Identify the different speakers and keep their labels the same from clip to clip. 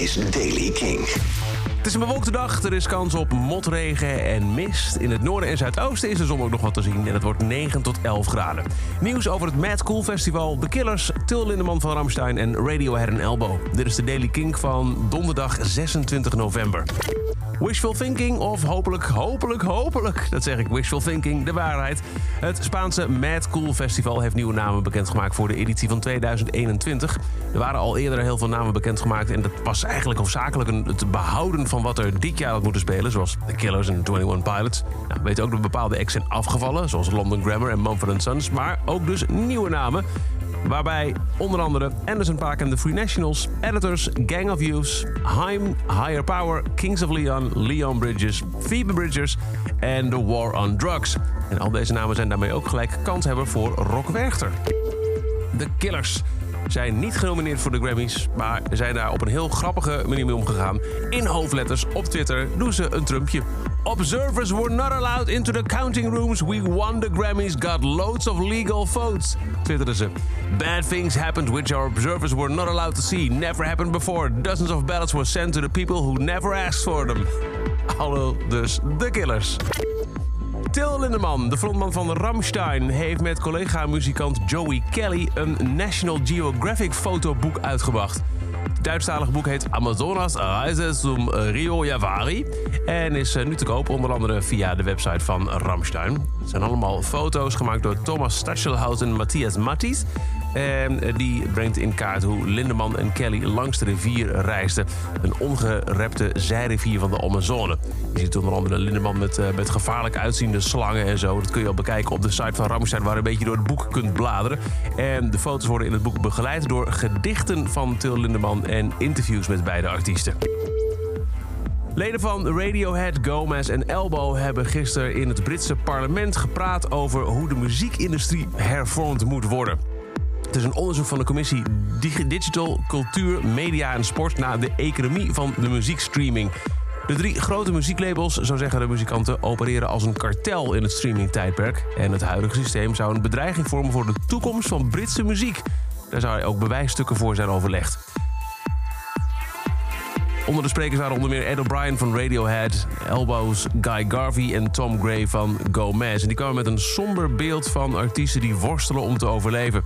Speaker 1: is Daily King.
Speaker 2: Het is een bewolkte dag, er is kans op motregen en mist. In het noorden en zuidoosten is de zon ook nog wat te zien en het wordt 9 tot 11 graden. Nieuws over het Mad Cool Festival, The Killers, Till Lindemann van Ramstein en Radiohead en Elbow. Dit is de Daily King van donderdag 26 november. Wishful thinking of hopelijk, hopelijk, hopelijk, dat zeg ik, wishful thinking, de waarheid. Het Spaanse Mad Cool Festival heeft nieuwe namen bekendgemaakt voor de editie van 2021. Er waren al eerder heel veel namen bekendgemaakt en dat was eigenlijk hoofdzakelijk het behouden van wat er dit jaar had moeten spelen, zoals The Killers en 21 Pilots. Nou, we weten ook dat bepaalde acts zijn afgevallen, zoals London Grammar en Mumford Sons, maar ook dus nieuwe namen. Waarbij onder andere Anderson Paak en de Free Nationals, Editors, Gang of Youths, Haim, Higher Power, Kings of Leon, Leon Bridges, Phoebe Bridgers en The War on Drugs. En al deze namen zijn daarmee ook gelijk kanshebber voor Rock Werchter. The Killers zijn niet genomineerd voor de Grammys, maar zijn daar op een heel grappige manier mee omgegaan. In hoofdletters op Twitter doen ze een trumpje. Observers were not allowed into the counting rooms. We won the Grammys, got loads of legal votes. Twitterden ze. Bad things happened which our observers were not allowed to see. Never happened before. Dozens of ballots were sent to the people who never asked for them. Hallo, dus de killers. Till Lindemann, de frontman van Ramstein, heeft met collega-muzikant Joey Kelly een National Geographic fotoboek uitgebracht. Het Duitsstalige boek heet Amazonas Reise zum Rio Javari en is eh, nu te koop onder andere via de website van Ramstein. Het zijn allemaal foto's gemaakt door Thomas Stachelhaus en Matthias Mattis. En eh, die brengt in kaart hoe Lindeman en Kelly langs de rivier reisden. Een ongerepte zijrivier van de Amazone. Je ziet onder andere Lindeman met, uh, met gevaarlijk uitziende slangen en zo. Dat kun je al bekijken op de site van Ramstein... waar je een beetje door het boek kunt bladeren. En de foto's worden in het boek begeleid door gedichten van Till Lindeman... en interviews met beide artiesten. Leden van Radiohead, Gomez en Elbow hebben gisteren in het Britse parlement gepraat over hoe de muziekindustrie hervormd moet worden. Het is een onderzoek van de commissie Digital, Cultuur, Media en Sport naar de economie van de muziekstreaming. De drie grote muzieklabels, zo zeggen de muzikanten, opereren als een kartel in het streamingtijdperk. En het huidige systeem zou een bedreiging vormen voor de toekomst van Britse muziek. Daar zou ook bewijsstukken voor zijn overlegd. Onder de sprekers waren onder meer Ed O'Brien van Radiohead, Elbows, Guy Garvey en Tom Gray van Gomez. En die kwamen met een somber beeld van artiesten die worstelen om te overleven.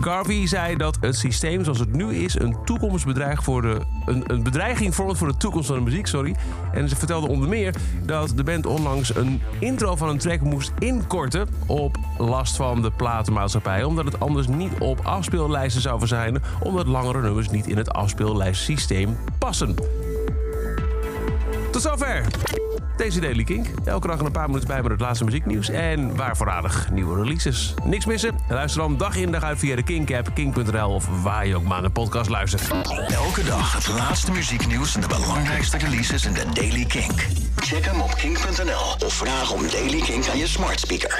Speaker 2: Garvey zei dat het systeem zoals het nu is een toekomstbedreiging voor de, een, een bedreiging vormt voor de toekomst van de muziek. Sorry. En ze vertelde onder meer dat de band onlangs een intro van een track moest inkorten op last van de platenmaatschappij. Omdat het anders niet op afspeellijsten zou verschijnen, omdat langere nummers niet in het afspeellijstsysteem passen. Tot zover deze Daily Kink. Elke dag een paar minuten bij met het laatste muzieknieuws en waar voorradig nieuwe releases. Niks missen? Luister dan dag in dag uit via de Kink-app, kink.nl of waar je ook maar naar podcast luistert.
Speaker 1: Elke dag het laatste muzieknieuws en de belangrijkste releases in de Daily Kink. Check hem op kink.nl of vraag om Daily Kink aan je smart speaker.